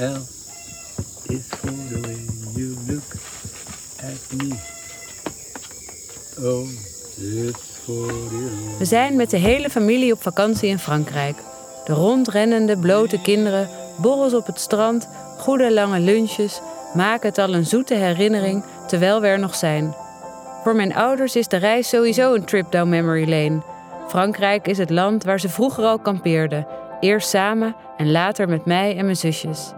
L is for the way you look at me. O is for the We zijn met de hele familie op vakantie in Frankrijk. De rondrennende, blote kinderen, borrels op het strand, goede lange lunches maken het al een zoete herinnering terwijl we er nog zijn. Voor mijn ouders is de reis sowieso een trip down memory lane. Frankrijk is het land waar ze vroeger al kampeerden, eerst samen en later met mij en mijn zusjes.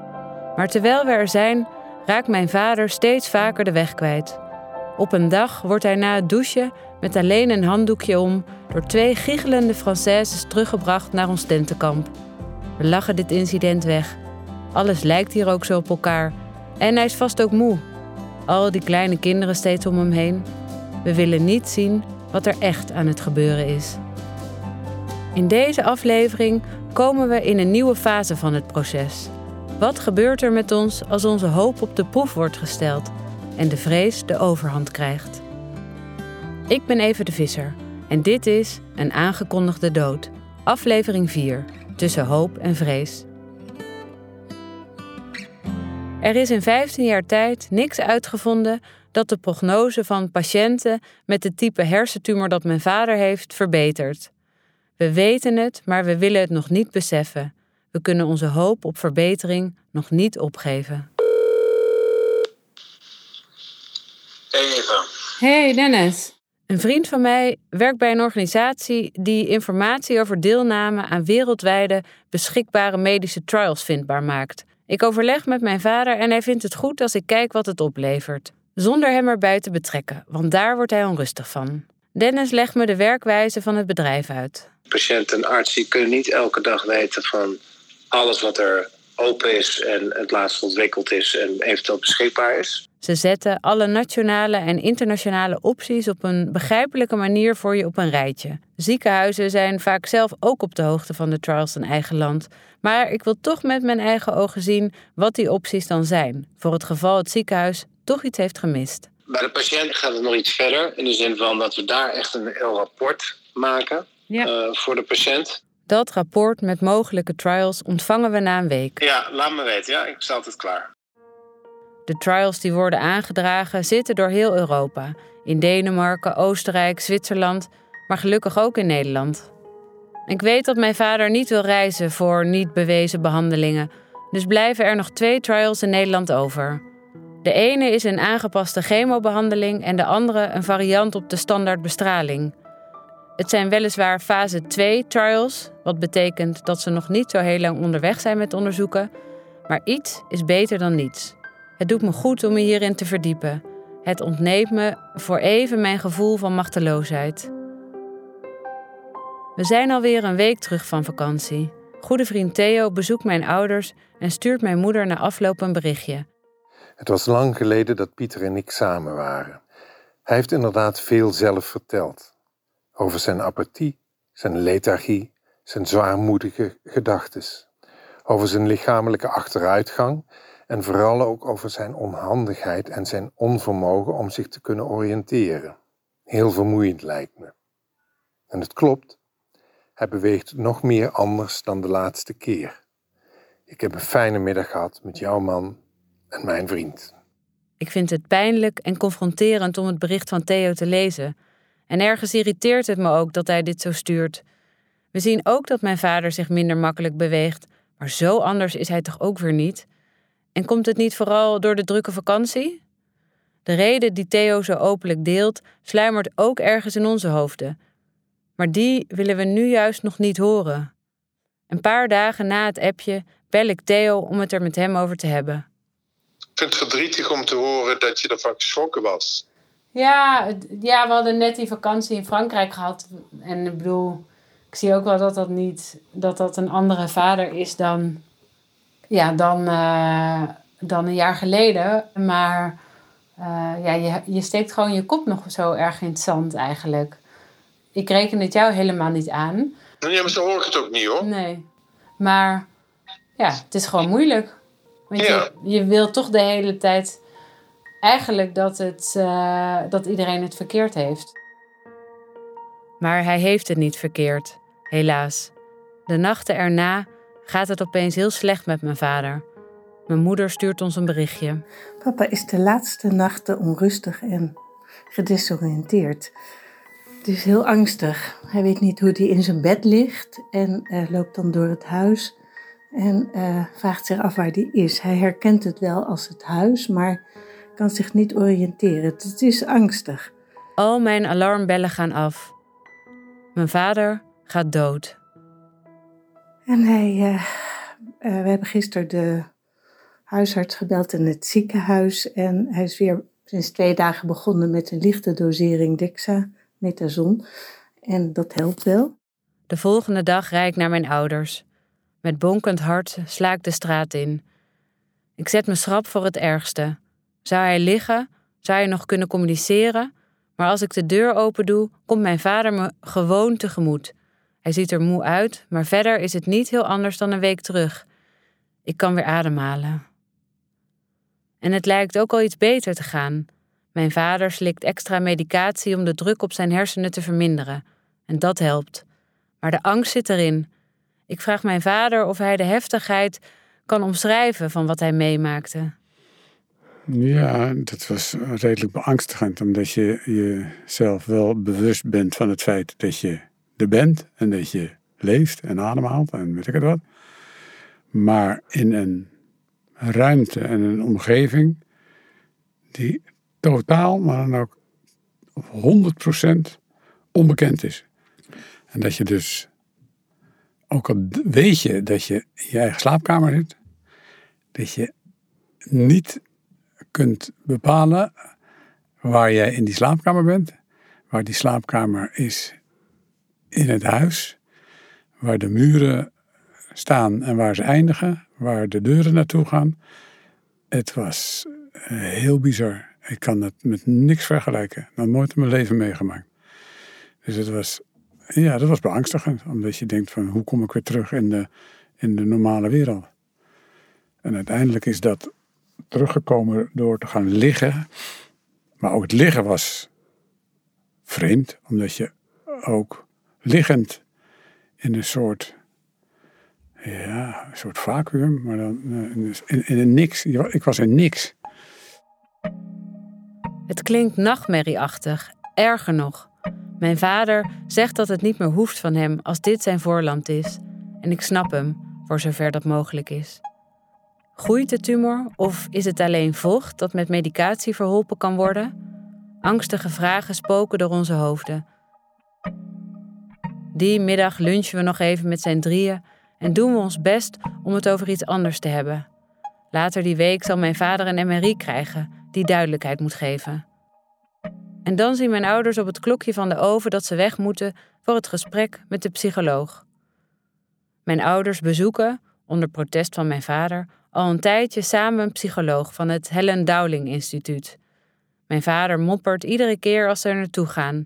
Maar terwijl we er zijn, raakt mijn vader steeds vaker de weg kwijt. Op een dag wordt hij na het douchen met alleen een handdoekje om door twee giechelende Françaises teruggebracht naar ons tentenkamp. We lachen dit incident weg. Alles lijkt hier ook zo op elkaar. En hij is vast ook moe. Al die kleine kinderen steeds om hem heen. We willen niet zien wat er echt aan het gebeuren is. In deze aflevering komen we in een nieuwe fase van het proces. Wat gebeurt er met ons als onze hoop op de proef wordt gesteld en de vrees de overhand krijgt? Ik ben even de Visser en dit is Een aangekondigde dood, aflevering 4, tussen hoop en vrees. Er is in 15 jaar tijd niks uitgevonden dat de prognose van patiënten met het type hersentumor dat mijn vader heeft verbetert. We weten het, maar we willen het nog niet beseffen. We kunnen onze hoop op verbetering nog niet opgeven. Eva. Hey Dennis. Een vriend van mij werkt bij een organisatie die informatie over deelname aan wereldwijde beschikbare medische trials vindbaar maakt. Ik overleg met mijn vader en hij vindt het goed als ik kijk wat het oplevert. Zonder hem erbij te betrekken, want daar wordt hij onrustig van. Dennis legt me de werkwijze van het bedrijf uit. Patiënt en arts die kunnen niet elke dag weten van alles wat er open is en het laatst ontwikkeld is en eventueel beschikbaar is. Ze zetten alle nationale en internationale opties op een begrijpelijke manier voor je op een rijtje. Ziekenhuizen zijn vaak zelf ook op de hoogte van de trials in eigen land. Maar ik wil toch met mijn eigen ogen zien wat die opties dan zijn, voor het geval het ziekenhuis toch iets heeft gemist. Bij de patiënt gaat het nog iets verder in de zin van dat we daar echt een heel rapport maken Ja. eh, voor de patiënt. Dat rapport met mogelijke trials ontvangen we na een week. Ja, laat me weten. Ja, ik sta altijd klaar. De trials die worden aangedragen zitten door heel Europa. In Denemarken, Oostenrijk, Zwitserland, maar gelukkig ook in Nederland. Ik weet dat mijn vader niet wil reizen voor niet bewezen behandelingen, dus blijven er nog twee trials in Nederland over. De ene is een aangepaste chemobehandeling en de andere een variant op de standaard bestraling. Het zijn weliswaar fase 2 trials, wat betekent dat ze nog niet zo heel lang onderweg zijn met onderzoeken, maar iets is beter dan niets. Het doet me goed om me hierin te verdiepen. Het ontneemt me voor even mijn gevoel van machteloosheid. We zijn alweer een week terug van vakantie. Goede vriend Theo bezoekt mijn ouders en stuurt mijn moeder na afloop een berichtje. Het was lang geleden dat Pieter en ik samen waren. Hij heeft inderdaad veel zelf verteld. Over zijn apathie, zijn lethargie, zijn zwaarmoedige gedachtes. Over zijn lichamelijke achteruitgang en vooral ook over zijn onhandigheid en zijn onvermogen om zich te kunnen oriënteren. Heel vermoeiend lijkt me. En het klopt, hij beweegt nog meer anders dan de laatste keer. Ik heb een fijne middag gehad met jouw man en mijn vriend. Ik vind het pijnlijk en confronterend om het bericht van Theo te lezen. En ergens irriteert het me ook dat hij dit zo stuurt. We zien ook dat mijn vader zich minder makkelijk beweegt, maar zo anders is hij toch ook weer niet? En komt het niet vooral door de drukke vakantie? De reden die Theo zo openlijk deelt, sluimert ook ergens in onze hoofden. Maar die willen we nu juist nog niet horen. Een paar dagen na het appje bel ik Theo om het er met hem over te hebben. Ik vind het verdrietig om te horen dat je ervan geschrokken was. Ja, ja, we hadden net die vakantie in Frankrijk gehad. En ik bedoel, ik zie ook wel dat dat niet, dat dat een andere vader is dan, ja, dan, eh, dan een jaar geleden. Maar eh, ja, je, je steekt gewoon je kop nog zo erg in het zand eigenlijk. Ik reken het jou helemaal niet aan. Nee, maar zo hoor ik het ook niet hoor. Nee. Maar ja, het is gewoon moeilijk. Want Ja. je, je wil toch de hele tijd eigenlijk dat, het, eh, dat iedereen het verkeerd heeft. Maar hij heeft het niet verkeerd, helaas. De nachten erna gaat het opeens heel slecht met mijn vader. Mijn moeder stuurt ons een berichtje. Papa is de laatste nachten onrustig en gedesoriënteerd. Het is heel angstig. Hij weet niet hoe hij in zijn bed ligt en uh, loopt dan door het huis en uh, vraagt zich af waar hij is. Hij herkent het wel als het huis, maar kan zich niet oriënteren. Het is angstig. Al mijn alarmbellen gaan af. Mijn vader gaat dood. En hij, uh, we hebben gisteren de huisarts gebeld in het ziekenhuis en hij is weer sinds twee dagen begonnen met een lichte dosering dexamethason. En dat helpt wel. De volgende dag rijd ik naar mijn ouders. Met bonkend hart sla ik de straat in. Ik zet me schrap voor het ergste. Zou hij liggen? Zou hij nog kunnen communiceren? Maar als ik de deur open doe, komt mijn vader me gewoon tegemoet. Hij ziet er moe uit, maar verder is het niet heel anders dan een week terug. Ik kan weer ademhalen. En het lijkt ook al iets beter te gaan. Mijn vader slikt extra medicatie om de druk op zijn hersenen te verminderen. En dat helpt. Maar de angst zit erin. Ik vraag mijn vader of hij de heftigheid kan omschrijven van wat hij meemaakte. Ja, dat was redelijk beangstigend, omdat je jezelf wel bewust bent van het feit dat je bent en dat je leeft en ademhaalt en weet ik het wat. Maar in een ruimte en een omgeving die totaal, maar dan ook 100% onbekend is. En dat je dus, ook al weet je dat je in je eigen slaapkamer zit, dat je niet kunt bepalen waar jij in die slaapkamer bent, waar die slaapkamer is in het huis, waar de muren staan en waar ze eindigen, waar de deuren naartoe gaan. Het was eh, heel bizar. Ik kan het met niks vergelijken. Nog nooit in mijn leven meegemaakt. Dus het was, ja, dat was beangstigend. Omdat je denkt van, hoe kom ik weer terug in de, in de normale wereld? En uiteindelijk is dat teruggekomen door te gaan liggen. Maar ook het liggen was vreemd, omdat je ook liggend in een soort, ja, een soort vacuüm, maar dan eh, in, in een niks. Ik was in niks. Het klinkt nachtmerrieachtig, erger nog. Mijn vader zegt dat het niet meer hoeft van hem als dit zijn voorland is. En ik snap hem, voor zover dat mogelijk is. Groeit de tumor of is het alleen vocht dat met medicatie verholpen kan worden? Angstige vragen spoken door onze hoofden. Die middag lunchen we nog even met zijn drieën en doen we ons best om het over iets anders te hebben. Later die week zal mijn vader een MRI krijgen die duidelijkheid moet geven. En dan zien mijn ouders op het klokje van de oven dat ze weg moeten voor het gesprek met de psycholoog. Mijn ouders bezoeken, onder protest van mijn vader, al een tijdje samen een psycholoog van het Helen Dowling Instituut. Mijn vader moppert iedere keer als ze er naartoe gaan.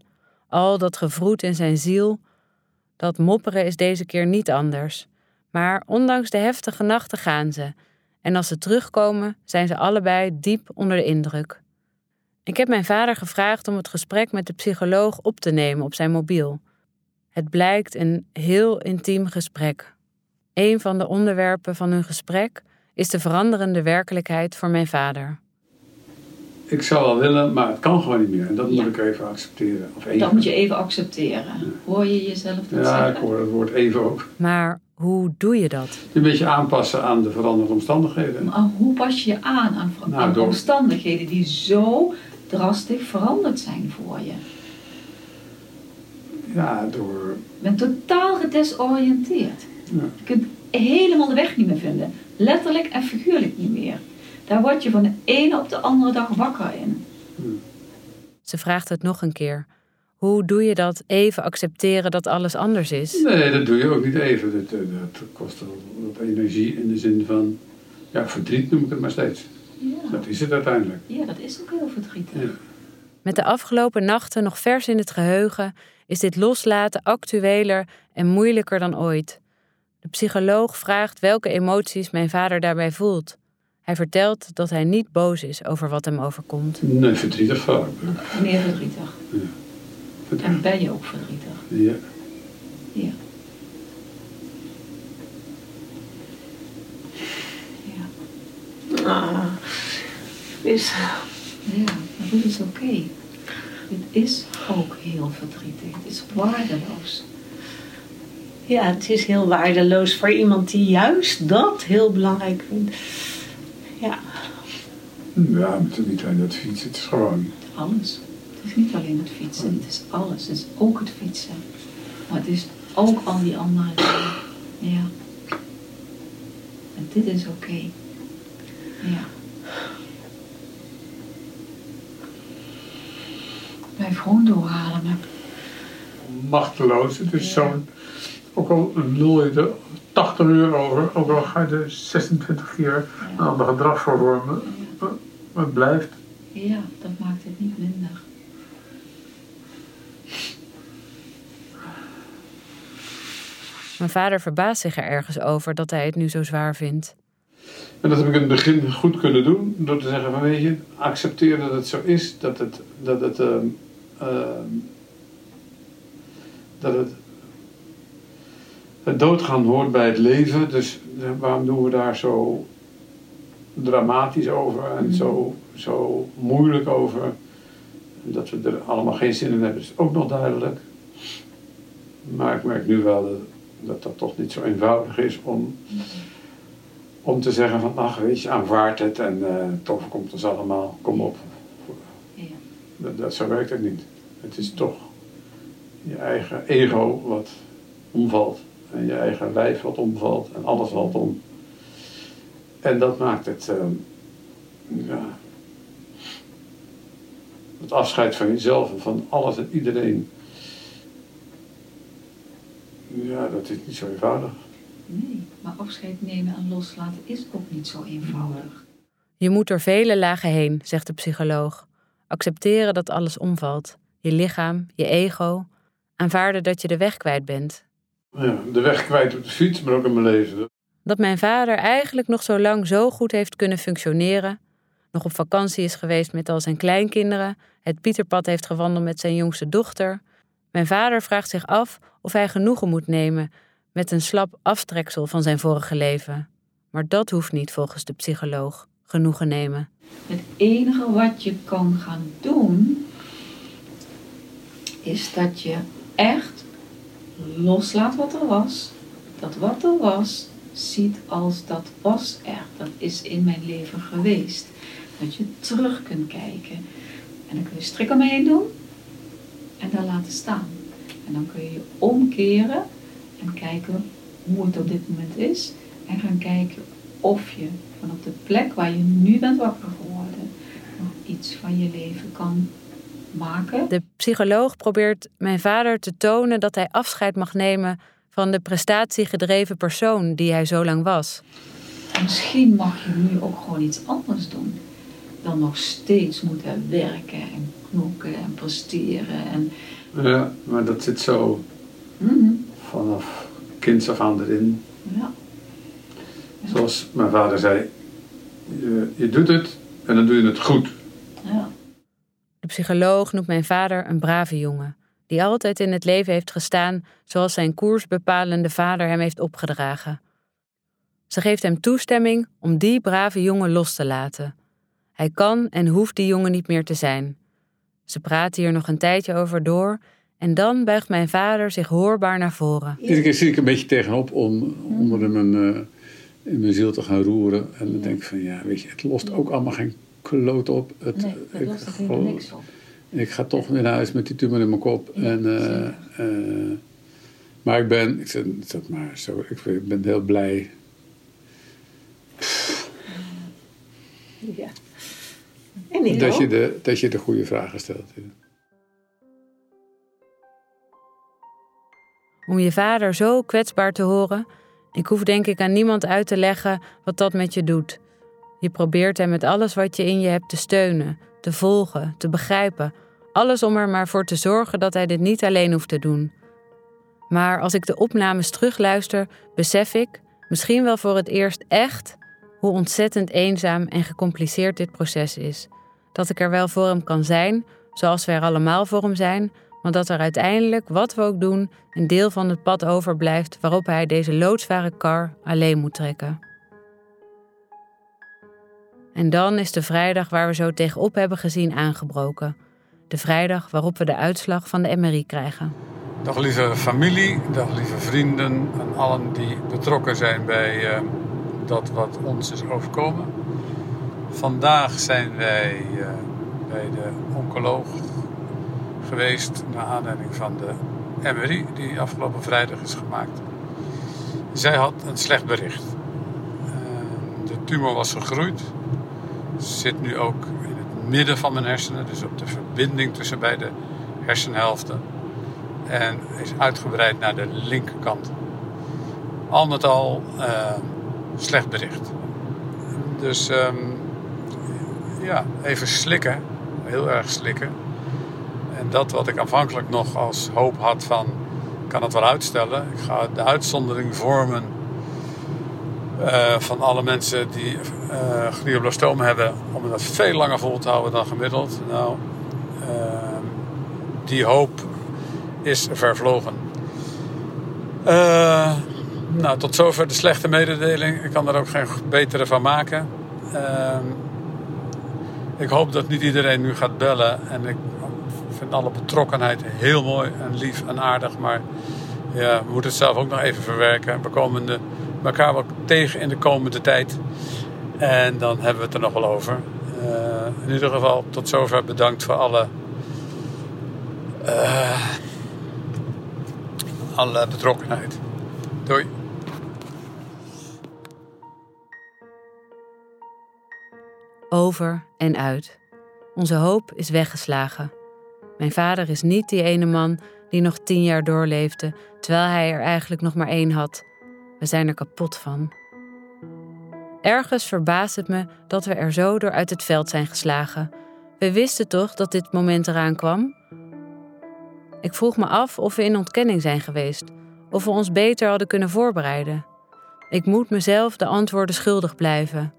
Al dat gevroet in zijn ziel. Dat mopperen is deze keer niet anders. Maar ondanks de heftige nachten gaan ze. En als ze terugkomen, zijn ze allebei diep onder de indruk. Ik heb mijn vader gevraagd om het gesprek met de psycholoog op te nemen op zijn mobiel. Het blijkt een heel intiem gesprek. Een van de onderwerpen van hun gesprek is de veranderende werkelijkheid voor mijn vader. Ik zou wel willen, maar het kan gewoon niet meer. En dat moet ik even accepteren. Of even. Dat moet je even accepteren. Hoor je jezelf dat ja, zeggen? Ja, ik hoor het woord even ook. Maar hoe doe je dat? Een beetje aanpassen aan de veranderde omstandigheden. Maar hoe pas je je aan aan, Nou, aan door- omstandigheden die zo drastisch veranderd zijn voor je? Ja, door... Je bent totaal gedesoriënteerd. Ja. Je kunt helemaal de weg niet meer vinden. Letterlijk en figuurlijk niet meer. Daar word je van de ene op de andere dag wakker in. Ze vraagt het nog een keer. Hoe doe je dat even accepteren dat alles anders is? Nee, dat doe je ook niet even. Dat, eh, dat kost wel wat energie in de zin van... Ja, verdriet noem ik het maar steeds. Ja, Dat is het uiteindelijk. ja dat is ook heel verdrietig. Ja. Met de afgelopen nachten nog vers in het geheugen is dit loslaten actueler en moeilijker dan ooit. De psycholoog vraagt welke emoties mijn vader daarbij voelt. Hij vertelt dat hij niet boos is over wat hem overkomt. Nee, verdrietig vooral. Meer verdrietig. En ben je ook verdrietig? Ja. Ja. Ja. Ah, is... Ja, maar dit is oké. Dit is ook heel verdrietig. Het is waardeloos. Ja, het is heel waardeloos voor iemand die juist dat heel belangrijk vindt. Ja, Ja, het is niet alleen dat fietsen, het is gewoon... Alles. Het is niet alleen het fietsen, het is alles. Het is ook het fietsen. Maar het is ook al die andere dingen. Ja. En dit is oké. Ja. Blijf gewoon doorhalen. machteloos. Het is zo'n, ook al lul je er 80 uur over, ook al ga je er 26 keer een ander gedrag voor vormen, maar het blijft. Ja, dat maakt het niet minder. Mijn vader verbaast zich er ergens over dat hij het nu zo zwaar vindt. En dat heb ik in het begin goed kunnen doen, door te zeggen van weet je, accepteer dat het zo is, dat het, dat het, ehm, ehm, dat het, het doodgaan hoort bij het leven, dus eh, waarom doen we daar zo dramatisch over en zo, zo moeilijk over? Dat we er allemaal geen zin in hebben, is ook nog duidelijk. Maar ik merk nu wel dat dat, dat toch niet zo eenvoudig is om om te zeggen van, ach weet je, aanvaard het en eh het overkomt ons allemaal, kom op. Dat, dat, zo werkt het niet. Het is toch je eigen ego wat omvalt. En je eigen lijf wat omvalt en alles valt om. En dat maakt het, eh, ja, het afscheid van jezelf en van alles en iedereen. Ja, dat is niet zo eenvoudig. Nee, maar afscheid nemen en loslaten is ook niet zo eenvoudig. Je moet door vele lagen heen, zegt de psycholoog. Accepteren dat alles omvalt. Je lichaam, je ego. Aanvaarden dat je de weg kwijt bent. Ja, de weg kwijt op de fiets, maar ook in mijn leven. Dat mijn vader eigenlijk nog zo lang zo goed heeft kunnen functioneren. Nog op vakantie is geweest met al zijn kleinkinderen. Het Pieterpad heeft gewandeld met zijn jongste dochter. Mijn vader vraagt zich af of hij genoegen moet nemen met een slap aftreksel van zijn vorige leven. Maar dat hoeft niet volgens de psycholoog. Genoegen nemen. Het enige wat je kan gaan doen, is dat je echt loslaat wat er was. Dat wat er was, ziet als dat was er. Dat is in mijn leven geweest. Dat je terug kunt kijken. En dan kun je strik omheen doen en daar laten staan. En dan kun je je omkeren en kijken hoe het op dit moment is. En gaan kijken of je vanaf de plek waar je nu bent wakker geworden nog iets van je leven kan maken. De psycholoog probeert mijn vader te tonen dat hij afscheid mag nemen van de prestatiegedreven persoon die hij zo lang was. En misschien mag je nu ook gewoon iets anders doen. Dan nog steeds moeten werken en knokken en presteren. En, Ja, maar dat zit zo Mhm, vanaf kinds af aan erin. ja. Zoals mijn vader zei, je, je doet het en dan doe je het goed. Ja. De psycholoog noemt mijn vader een brave jongen, die altijd in het leven heeft gestaan zoals zijn koersbepalende vader hem heeft opgedragen. Ze geeft hem toestemming om die brave jongen los te laten. Hij kan en hoeft die jongen niet meer te zijn. Ze praten hier nog een tijdje over door en dan buigt mijn vader zich hoorbaar naar voren. Iedere keer zit ik een beetje tegenop om onder mijn, eh, in mijn ziel te gaan roeren. En dan denk ik van, ja, weet je, het lost ook allemaal geen kloot op. Het, Nee, dat ik, lost niks op. ik ga toch weer naar huis met die tumor in mijn kop. Ja, en, eh, eh, maar ik ben, ik zeg, zeg maar zo, ik ben heel blij ja. En dat je, de, dat je de goede vragen stelt. ja. Om je vader zo kwetsbaar te horen, ik hoef denk ik aan niemand uit te leggen wat dat met je doet. Je probeert hem met alles wat je in je hebt te steunen, te volgen, te begrijpen. Alles om er maar voor te zorgen dat hij dit niet alleen hoeft te doen. Maar als ik de opnames terugluister, besef ik, misschien wel voor het eerst echt, hoe ontzettend eenzaam en gecompliceerd dit proces is. Dat ik er wel voor hem kan zijn, zoals we er allemaal voor hem zijn, maar dat er uiteindelijk, wat we ook doen, een deel van het pad overblijft waarop hij deze loodzware kar alleen moet trekken. En dan is de vrijdag waar we zo tegenop hebben gezien aangebroken. De vrijdag waarop we de uitslag van de MRI krijgen. Dag lieve familie, dag lieve vrienden en allen die betrokken zijn bij uh, dat wat ons is overkomen. Vandaag zijn wij uh, bij de oncoloog geweest naar aanleiding van de MRI die afgelopen vrijdag is gemaakt. Zij had een slecht bericht. Uh, de tumor was gegroeid, zit nu ook in het midden van mijn hersenen, dus op de verbinding tussen beide hersenhelften en is uitgebreid naar de linkerkant. Al met al uh, slecht bericht. Dus um, ja, even slikken, heel erg slikken. En dat wat ik aanvankelijk nog als hoop had van, kan het wel uitstellen. Ik ga de uitzondering vormen uh, van alle mensen die uh, glioblastoom hebben, om dat veel langer vol te houden dan gemiddeld. Nou, uh, die hoop is vervlogen. Uh, nou, tot zover de slechte mededeling. Ik kan er ook geen betere van maken. Uh, ik hoop dat niet iedereen nu gaat bellen. En ik vind alle betrokkenheid heel mooi en lief en aardig. Maar ja, we moeten het zelf ook nog even verwerken. We komen de, elkaar wel tegen in de komende tijd. En dan hebben we het er nog wel over. Uh, in ieder geval, tot zover bedankt voor alle. Uh, alle betrokkenheid. Doei. Over en uit. Onze hoop is weggeslagen. Mijn vader is niet die ene man die nog tien jaar doorleefde, terwijl hij er eigenlijk nog maar één had. We zijn er kapot van. Ergens verbaast het me dat we er zo door uit het veld zijn geslagen. We wisten toch dat dit moment eraan kwam? Ik vroeg me af of we in ontkenning zijn geweest, of we ons beter hadden kunnen voorbereiden. Ik moet mezelf de antwoorden schuldig blijven.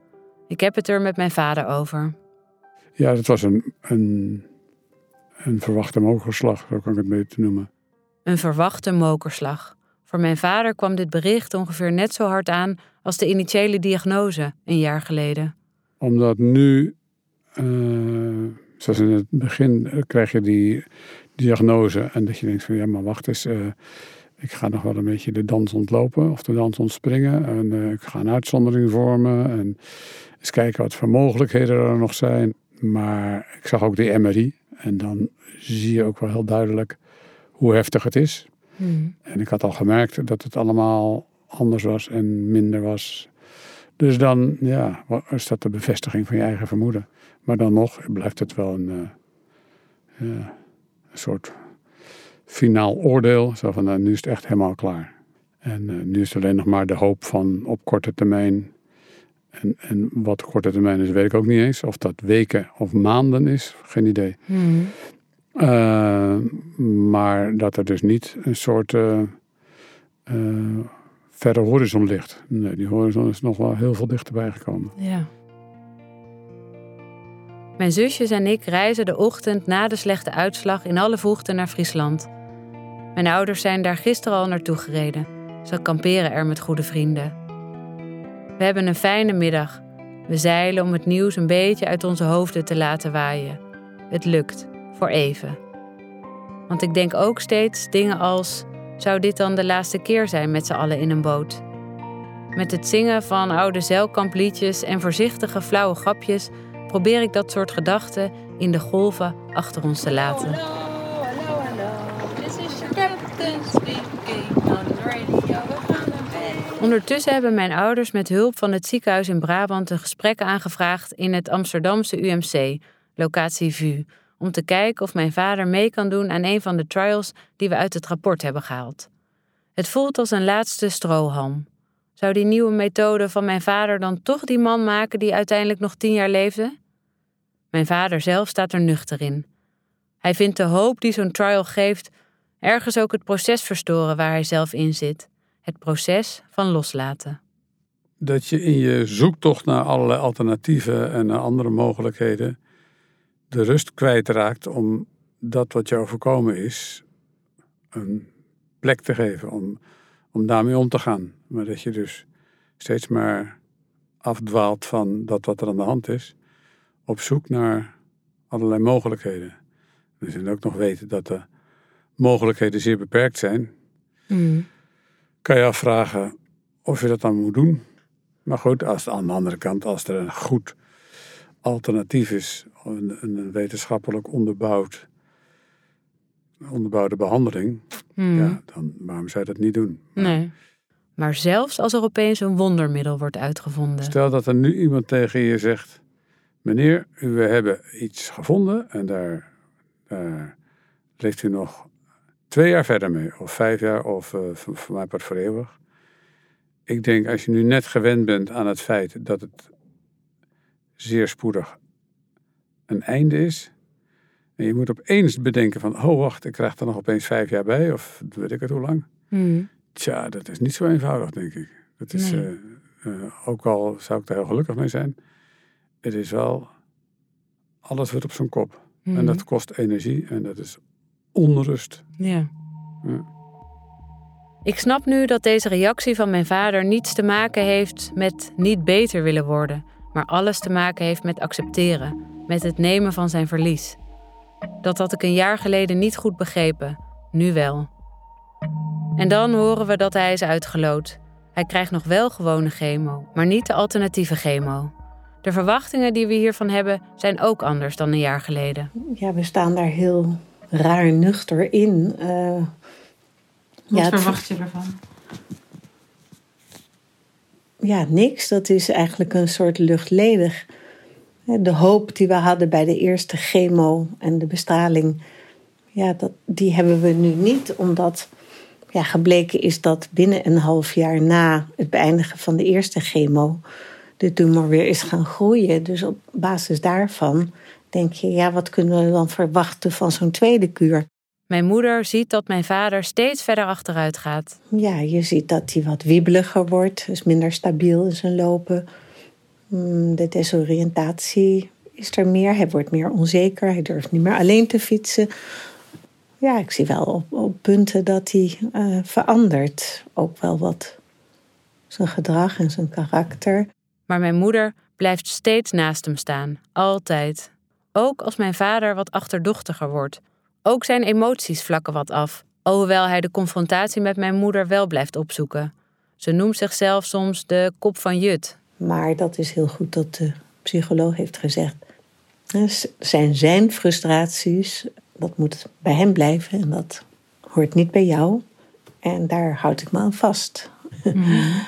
Ik heb het er met mijn vader over. Ja, dat was een, een, een verwachte mokerslag, zo kan ik het beter noemen. Een verwachte mokerslag. Voor mijn vader kwam dit bericht ongeveer net zo hard aan als de initiële diagnose een jaar geleden. Omdat nu, uh, zoals in het begin, krijg je die, diagnose. En dat je denkt van ja, maar wacht eens. Uh, ik ga nog wel een beetje de dans ontlopen of de dans ontspringen. En ik ga een uitzondering vormen. En eens kijken wat voor mogelijkheden er nog zijn. Maar ik zag ook de MRI. En dan zie je ook wel heel duidelijk hoe heftig het is. Mm. En ik had al gemerkt dat het allemaal anders was en minder was. Dus dan ja, is dat de bevestiging van je eigen vermoeden. Maar dan nog blijft het wel een. Ja, een soort finaal oordeel. Zo van, nou, nu is het echt helemaal klaar. En uh, nu is het alleen nog maar de hoop van op korte termijn. En, en wat korte termijn is, weet ik ook niet eens. Of dat weken of maanden is, geen idee. Mm. Uh, maar dat er dus niet een soort uh, verre horizon ligt. Nee, die horizon is nog wel heel veel dichterbij gekomen. Ja. Mijn zusjes en ik reizen de ochtend na de slechte uitslag in alle vroegte naar Friesland. Mijn ouders zijn daar gisteren al naartoe gereden. Ze kamperen er met goede vrienden. We hebben een fijne middag. We zeilen om het nieuws een beetje uit onze hoofden te laten waaien. Het lukt, voor even. Want ik denk ook steeds dingen als: zou dit dan de laatste keer zijn met z'n allen in een boot? Met het zingen van oude zeilkampliedjes en voorzichtige flauwe grapjes probeer ik dat soort gedachten in de golven achter ons te laten. Ondertussen hebben mijn ouders met hulp van het ziekenhuis in Brabant een gesprek aangevraagd in het Amsterdamse UMC, locatie VU, om te kijken of mijn vader mee kan doen aan een van de trials die we uit het rapport hebben gehaald. Het voelt als een laatste strohalm. Zou die nieuwe methode van mijn vader dan toch die man maken die uiteindelijk nog tien jaar leefde? Mijn vader zelf staat er nuchter in. Hij vindt de hoop die zo'n trial geeft ergens ook het proces verstoren waar hij zelf in zit. Het proces van loslaten. Dat je in je zoektocht naar allerlei alternatieven en naar andere mogelijkheden de rust kwijtraakt om dat wat je overkomen is een plek te geven, om, om daarmee om te gaan. Maar dat je dus steeds maar afdwaalt van dat wat er aan de hand is, op zoek naar allerlei mogelijkheden. We zullen ook nog weten dat de mogelijkheden zeer beperkt zijn. Mm. Kan je afvragen of je dat dan moet doen. Maar goed, als aan de andere kant, als er een goed alternatief is, een, een wetenschappelijk onderbouwd, onderbouwde behandeling, Mm. ja, dan waarom zou je dat niet doen? Nee. Maar zelfs als er opeens een wondermiddel wordt uitgevonden. Stel dat er nu iemand tegen je zegt: Meneer, we hebben iets gevonden en daar, daar leeft u nog twee jaar verder mee, of vijf jaar, of voor, voor mij part voor eeuwig. Ik denk, als je nu net gewend bent aan het feit dat het zeer spoedig een einde is. En je moet opeens bedenken van, oh wacht, ik krijg er nog opeens vijf jaar bij, of weet ik het hoe lang. Mm. Tja, dat is niet zo eenvoudig, denk ik. Dat is, Nee. eh, eh, ook al zou ik daar heel gelukkig mee zijn, het is wel, alles wordt op zijn kop. En Mhm. dat kost energie en dat is onrust. Ja. Ja. Ik snap nu dat deze reactie van mijn vader niets te maken heeft met niet beter willen worden, maar alles te maken heeft met accepteren, met het nemen van zijn verlies. Dat had ik een jaar geleden niet goed begrepen, nu wel. En dan horen we dat hij is uitgeloot. Hij krijgt nog wel gewone chemo, maar niet de alternatieve chemo. De verwachtingen die we hiervan hebben zijn ook anders dan een jaar geleden. Ja, we staan daar heel raar nuchter in. Eh, Wat ja, het- verwacht je ervan? Ja, niks. Dat is eigenlijk een soort luchtledig. De hoop die we hadden bij de eerste chemo en de bestraling, ja, dat, die hebben we nu niet, omdat ja, gebleken is dat binnen een half jaar na het beëindigen van de eerste chemo de tumor weer is gaan groeien. Dus op basis daarvan denk je, ja, wat kunnen we dan verwachten van zo'n tweede kuur? Mijn moeder ziet dat mijn vader steeds verder achteruit gaat. Ja, je ziet dat hij wat wiebeliger wordt, dus minder stabiel in zijn lopen. Mm, De desoriëntatie is er meer. Hij wordt meer onzeker. Hij durft niet meer alleen te fietsen. Ja, ik zie wel op, op punten dat hij eh, verandert. Ook wel wat zijn gedrag en zijn karakter. Maar mijn moeder blijft steeds naast hem staan, altijd. Ook als mijn vader wat achterdochtiger wordt. Ook zijn emoties vlakken wat af, alhoewel hij de confrontatie met mijn moeder wel blijft opzoeken. Ze noemt zichzelf soms de kop van Jut. Maar dat is heel goed dat de psycholoog heeft gezegd. Het zijn zijn frustraties. Dat moet bij hem blijven en dat hoort niet bij jou. En daar houd ik me aan vast.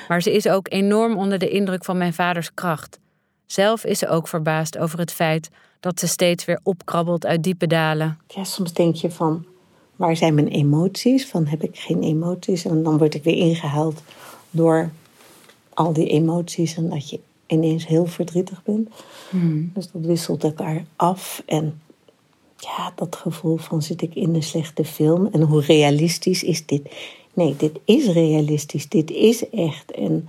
Maar ze is ook enorm onder de indruk van mijn vaders kracht. Zelf is ze ook verbaasd over het feit dat ze steeds weer opkrabbelt uit diepe dalen. Ja, soms denk je van, waar zijn mijn emoties? Van heb ik geen emoties? En dan word ik weer ingehaald door al die emoties en dat je ineens heel verdrietig bent. Dus dat wisselt elkaar af. En ja, dat gevoel van zit ik in een slechte film en hoe realistisch is dit? Nee, dit is realistisch, dit is echt. En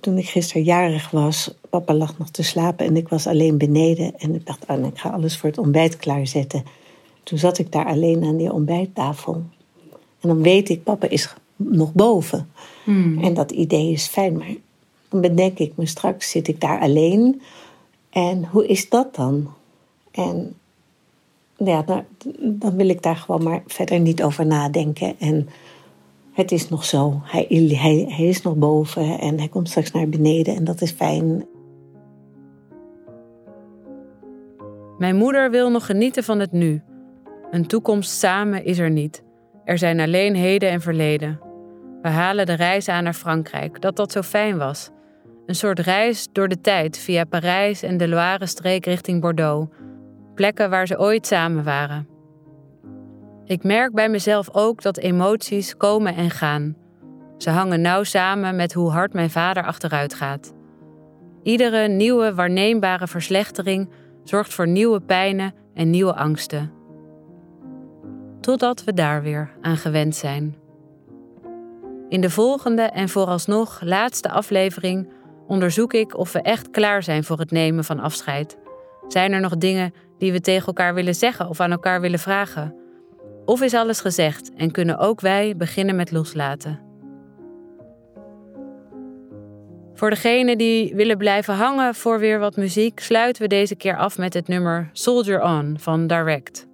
toen ik gisteren jarig was, papa lag nog te slapen en ik was alleen beneden. En ik dacht, oh, ik ga alles voor het ontbijt klaarzetten. Toen zat ik daar alleen aan die ontbijttafel. En dan weet ik, papa is nog boven. En dat idee is fijn, maar dan bedenk ik me straks, zit ik daar alleen. En hoe is dat dan? En ja, dan, dan wil ik daar gewoon maar verder niet over nadenken. En het is nog zo. Hij, hij, hij is nog boven en hij komt straks naar beneden en dat is fijn. Mijn moeder wil nog genieten van het nu. Een toekomst samen is er niet. Er zijn alleen heden en verleden. We halen de reis aan naar Frankrijk, dat dat zo fijn was. Een soort reis door de tijd via Parijs en de Loire-streek richting Bordeaux. Plekken waar ze ooit samen waren. Ik merk bij mezelf ook dat emoties komen en gaan. Ze hangen nauw samen met hoe hard mijn vader achteruit gaat. Iedere nieuwe waarneembare verslechtering zorgt voor nieuwe pijnen en nieuwe angsten. Totdat we daar weer aan gewend zijn. In de volgende en vooralsnog laatste aflevering onderzoek ik of we echt klaar zijn voor het nemen van afscheid. Zijn er nog dingen die we tegen elkaar willen zeggen of aan elkaar willen vragen? Of is alles gezegd en kunnen ook wij beginnen met loslaten? Voor degenen die willen blijven hangen voor weer wat muziek, sluiten we deze keer af met het nummer Soldier On van Direct.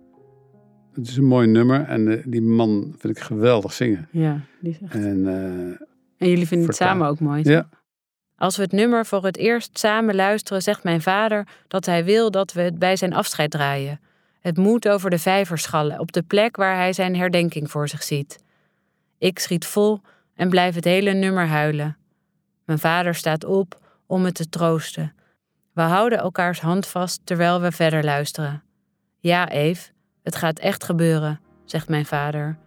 Het is een mooi nummer en eh, die man vind ik geweldig zingen. Ja, die is echt... En, eh, En jullie vinden het samen ook mooi. ja, Als we het nummer voor het eerst samen luisteren, zegt mijn vader dat hij wil dat we het bij zijn afscheid draaien. Het moet over de vijver schallen, op de plek waar hij zijn herdenking voor zich ziet. Ik schiet vol en blijf het hele nummer huilen. Mijn vader staat op om me te troosten. We houden elkaars hand vast terwijl we verder luisteren. Ja, Eve, het gaat echt gebeuren, zegt mijn vader.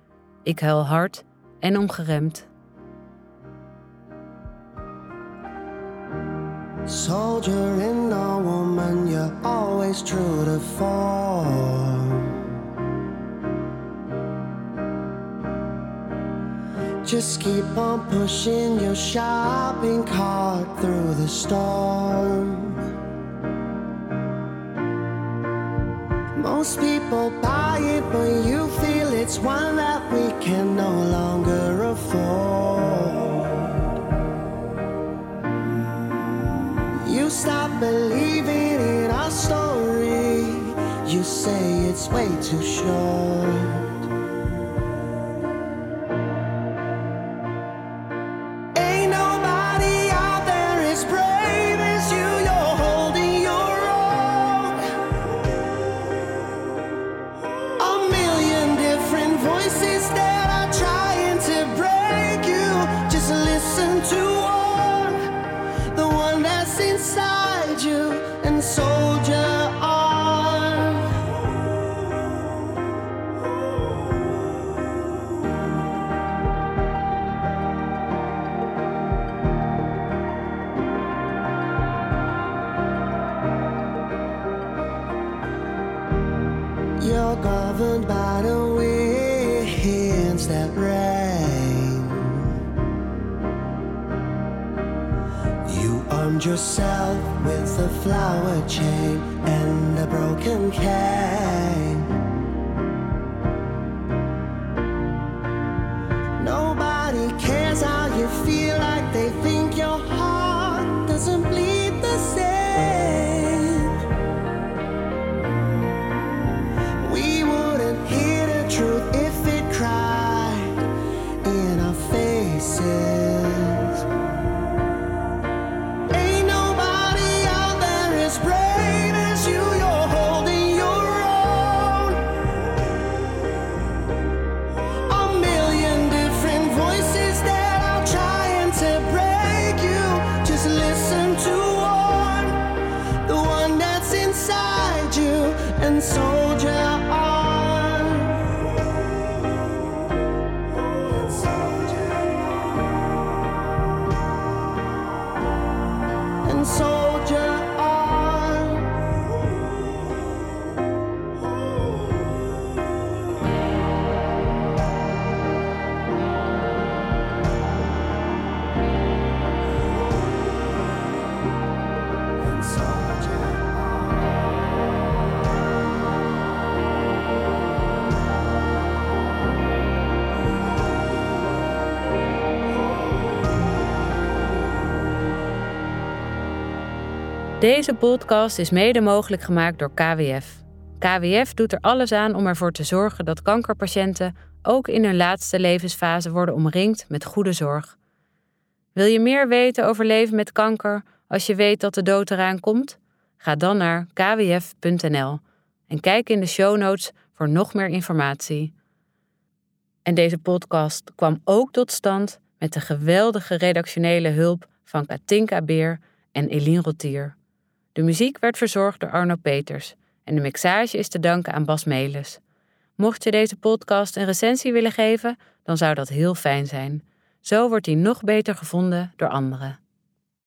Ik huil hard en ongeremd. Soldier in a woman, you're always true to form. Just keep on pushing your shopping cart through the storm. Most people buy it, but you feel it's one that we can no longer afford. Stop believing in our story. You say it's way too short. That's inside you and soldier yourself with a flower chain and a broken cane. Deze podcast is mede mogelijk gemaakt door KWF. KWF doet er alles aan om ervoor te zorgen dat kankerpatiënten ook in hun laatste levensfase worden omringd met goede zorg. Wil je meer weten over leven met kanker als je weet dat de dood eraan komt? Ga dan naar kwf.nl en kijk in de show notes voor nog meer informatie. En deze podcast kwam ook tot stand met de geweldige redactionele hulp van Katinka Beer en Eline Rotier. De muziek werd verzorgd door Arno Peters en de mixage is te danken aan Bas Melis. Mocht je deze podcast een recensie willen geven, dan zou dat heel fijn zijn. Zo wordt die nog beter gevonden door anderen.